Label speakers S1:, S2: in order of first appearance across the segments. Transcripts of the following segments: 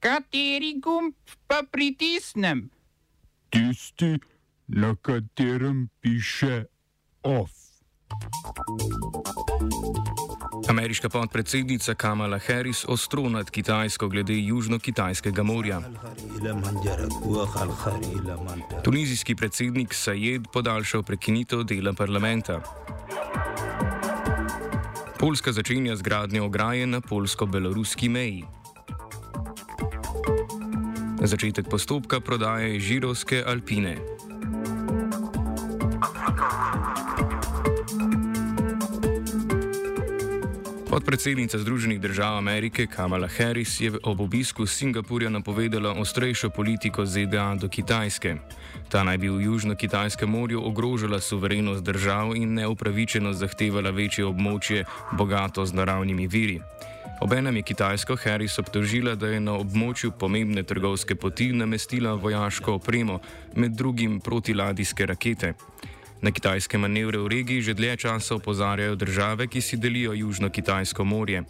S1: Kateri gumb pa pritisnem?
S2: Tisti, na katerem piše OF.
S3: Ameriška podpredsednica Kamala Harris ostro nad Kitajsko glede Južno-Kitajskega morja. Tunizijski predsednik Sajed podaljšal prekinitev dela parlamenta. Poljska začenja z gradnjo ograje na polsko-beloruski meji. Začetek postopka prodaje žirovske Alpine. Podpredsednica Združenih držav Amerike Kamala Harris je ob obisku Singapurja napovedala ostrejšo politiko ZDA do Kitajske. Ta naj bi v Južno-Kitajskem morju ogrožala suverenost držav in neupravičeno zahtevala večje območje, bogato z naravnimi viri. Obenem je Kitajsko Harris obtožila, da je na območju pomembne trgovske poti namestila vojaško opremo, med drugim protiladijske rakete. Na kitajske manevre v regiji že dlje časa opozarjajo države, ki si delijo Južno-Kitajsko morje.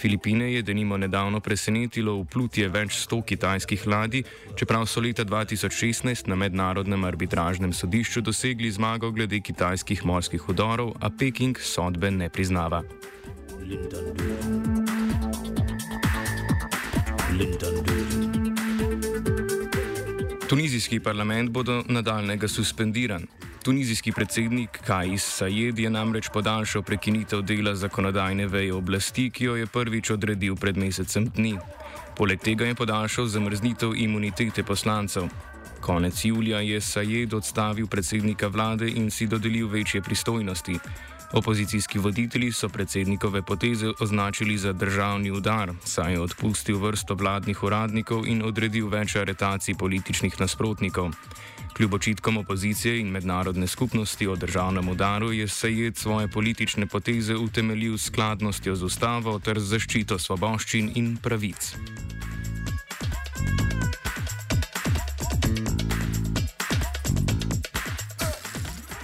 S3: Filipine je denimo nedavno presenetilo vplutje več sto kitajskih ladij, čeprav so leta 2016 na mednarodnem arbitražnem sodišču dosegli zmago glede kitajskih morskih udorov, a Peking sodbe ne priznava. Tunizijski parlament bo do nadaljnega suspendiran. Tunizijski predsednik Kajis Sajed je namreč podaljšal prekinitev dela zakonodajne veje oblasti, ki jo je prvič odredil pred mesecem dni. Poleg tega je podaljšal zamrznitev imunitete poslancev. Konec julija je Sajed odstavil predsednika vlade in si dodelil večje pristojnosti. Opozicijski voditelji so predsednikove poteze označili za državni udar, saj je odpustil vrsto vladnih uradnikov in odredil več aretacij političnih nasprotnikov. Kljub očitkom opozicije in mednarodne skupnosti o državnem udaru je Sajed svoje politične poteze utemeljil skladnostjo z ustavo ter zaščito svoboščin in pravic.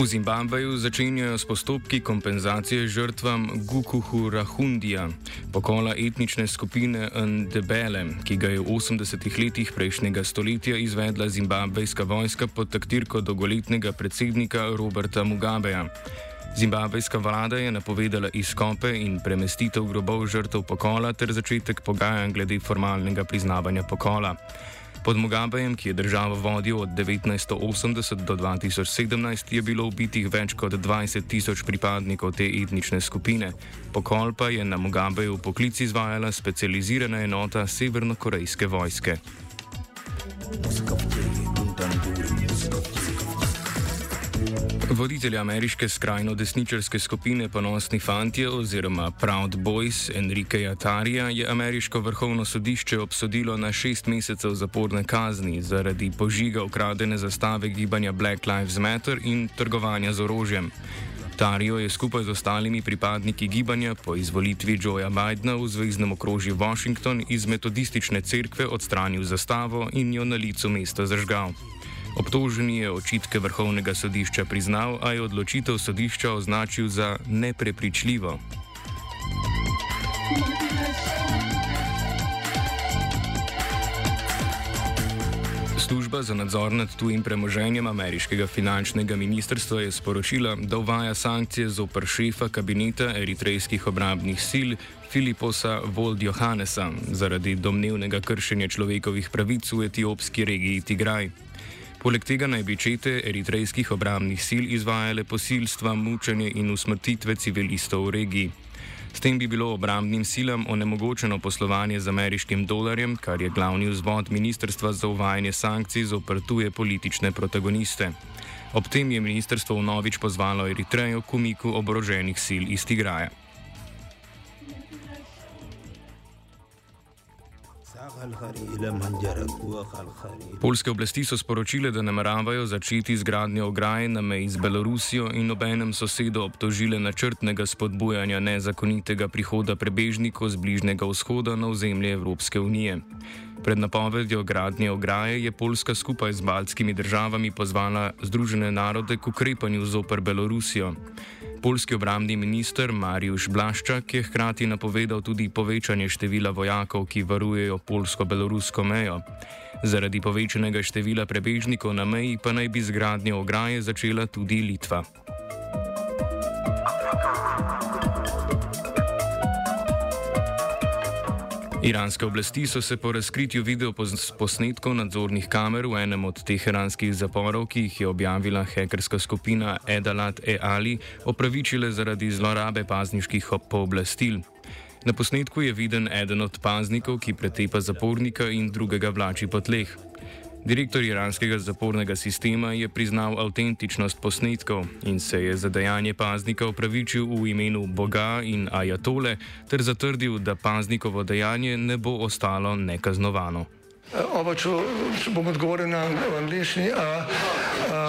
S3: V Zimbabveju začenjajo s postopki kompenzacije žrtvam Gukuhu Rahundija, pokola etnične skupine Ndebele, ki ga je v 80-ih letih prejšnjega stoletja izvedla zimbabvejska vojska pod taktirko dolgoletnega predsednika Roberta Mugabeja. Zimbabvejska vlada je napovedala izkope in premestitev grobov žrtev pokola ter začetek pogajanj glede formalnega priznavanja pokola. Pod Mugabejem, ki je državo vodil od 1980 do 2017, je bilo ubitih več kot 20 tisoč pripadnikov te etnične skupine. Pokol pa je na Mugabeju poklic izvajala specializirana enota severnokorejske vojske. Voditelj ameriške skrajno desničarske skupine Ponosni fantje oziroma Proud Boys Enrique Atarija je ameriško vrhovno sodišče obsodilo na šest mesecev zaporne kazni zaradi požiga ukradene zastave gibanja Black Lives Matter in trgovanja z orožjem. Tarijo je skupaj z ostalimi pripadniki gibanja po izvolitvi Joea Bidna v zvezdnem okrožju Washington iz metodistične cerkve odstranil zastavo in jo na licu mesta zažgal. Obtoženi je očitke vrhovnega sodišča priznal, a je odločitev sodišča označil za neprepričljivo. Služba za nadzor nad tujim premoženjem ameriškega finančnega ministrstva je sporočila, da uvaja sankcije zoper šefa kabineta eritrejskih obrambnih sil Filiposa Vold Johannesa zaradi domnevnega kršenja človekovih pravic v etiopski regiji Tigraj. Poleg tega naj bi čete eritrejskih obramnih sil izvajale posilstva, mučenje in usmrtitve civilistov v regiji. S tem bi bilo obrambnim silam onemogočeno poslovanje z ameriškim dolarjem, kar je glavni vzvod Ministrstva za uvajanje sankcij za oprtuje politične protagoniste. Ob tem je ministrstvo vnovič pozvalo Eritrejo k umiku oboroženih sil iz Tigraja. Polske oblasti so sporočile, da nameravajo začeti z gradnjo ograje na meji z Belorusijo in obenem sosedo obtožile načrtnega spodbujanja nezakonitega prihoda prebežnikov z Bližnjega vzhoda na ozemlje Evropske unije. Pred napovedjo gradnje ograje je Poljska skupaj z baltskimi državami pozvala Združene narode k ukrepanju zoper Belorusijo. Polski obramni minister Mariusz Blaščak je hkrati napovedal tudi povečanje števila vojakov, ki varujejo polsko-belorusko mejo. Zaradi povečanega števila prebežnikov na meji pa naj bi zgradnjo ograje začela tudi Litva. Iranske oblasti so se po razkritju videoposnetkov nadzornih kamer v enem od teheranskih zaporov, ki jih je objavila hekerska skupina Edalat E-Ali, opravičile zaradi zlorabe pazniških pooblastil. Na posnetku je viden eden od paznikov, ki pretepa zapornika in drugega vlači po tleh. Direktor iranskega zapornega sistema je priznal avtentičnost posnetkov in se je za dejanje paznika upravičil v imenu Boga in Ajatole ter zatrdil, da paznikovo dejanje ne bo ostalo nekaznovano.
S4: Oba, če, bom odgovoril na angliški.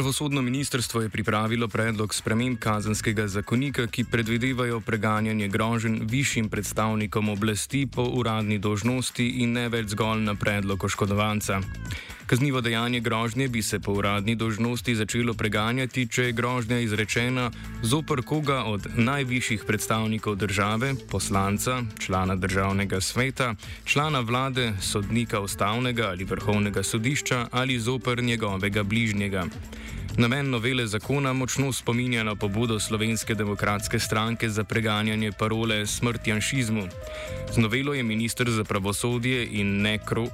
S3: Pravosodno ministrstvo je pripravilo predlog sprememb kazanskega zakonika, ki predvidevajo preganjanje grožen višjim predstavnikom oblasti po uradni dožnosti in ne več zgolj na predlog oškodovanca. Kaznivo dejanje grožnje bi se po uradni dožnosti začelo preganjati, če je grožnja izrečena zoper koga od najvišjih predstavnikov države, poslanca, člana državnega sveta, člana vlade, sodnika ustavnega ali vrhovnega sodišča ali zoper njegovega bližnjega. Namen novele zakona močno spominja na pobudo Slovenske demokratske stranke za preganjanje parole smrt janšizmu. Z novelo je ministr za pravosodje in nekro.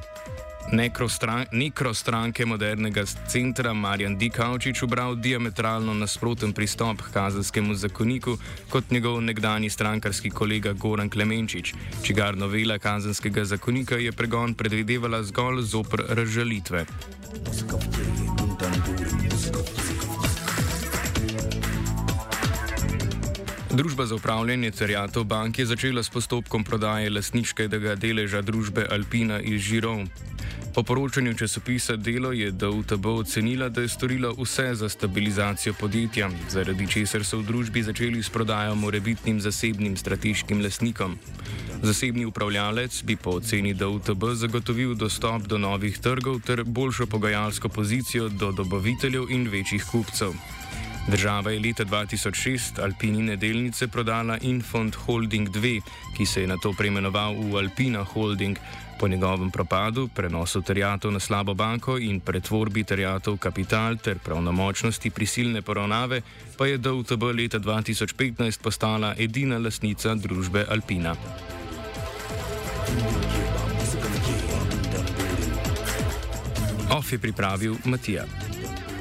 S3: Nekro stranke modernega centra Marjan Dikaučič ubral diametralno nasproten pristop k kazenskemu zakoniku kot njegov nekdani strankarski kolega Goran Klemenčič, čigar novela kazenskega zakonika je pregon predvidevala zgolj zopr razžalitve. Družba za upravljanje terjatov bank je začela s postopkom prodaje lasniškega deleža družbe Alpina iz Žirov. Po poročanju časopisa Delo je DUTB ocenila, da je storila vse za stabilizacijo podjetja, zaradi česar so v družbi začeli s prodajo morebitnim zasebnim strateškim lasnikom. Zasebni upravljalec bi po oceni DUTB zagotovil dostop do novih trgov ter boljšo pogajalsko pozicijo do dobaviteljev in večjih kupcev. Država je leta 2006 Alpinine delnice prodala Infond Holding 2, ki se je na to preimenoval v Alpina Holding. Po njegovem propadu, prenosu terjatov na slabo banko in pretvorbi terjatov kapital ter pravnomočnosti prisilne poravnave, pa je DOTB leta 2015 postala edina lasnica družbe Alpina. OF je pripravil Matija.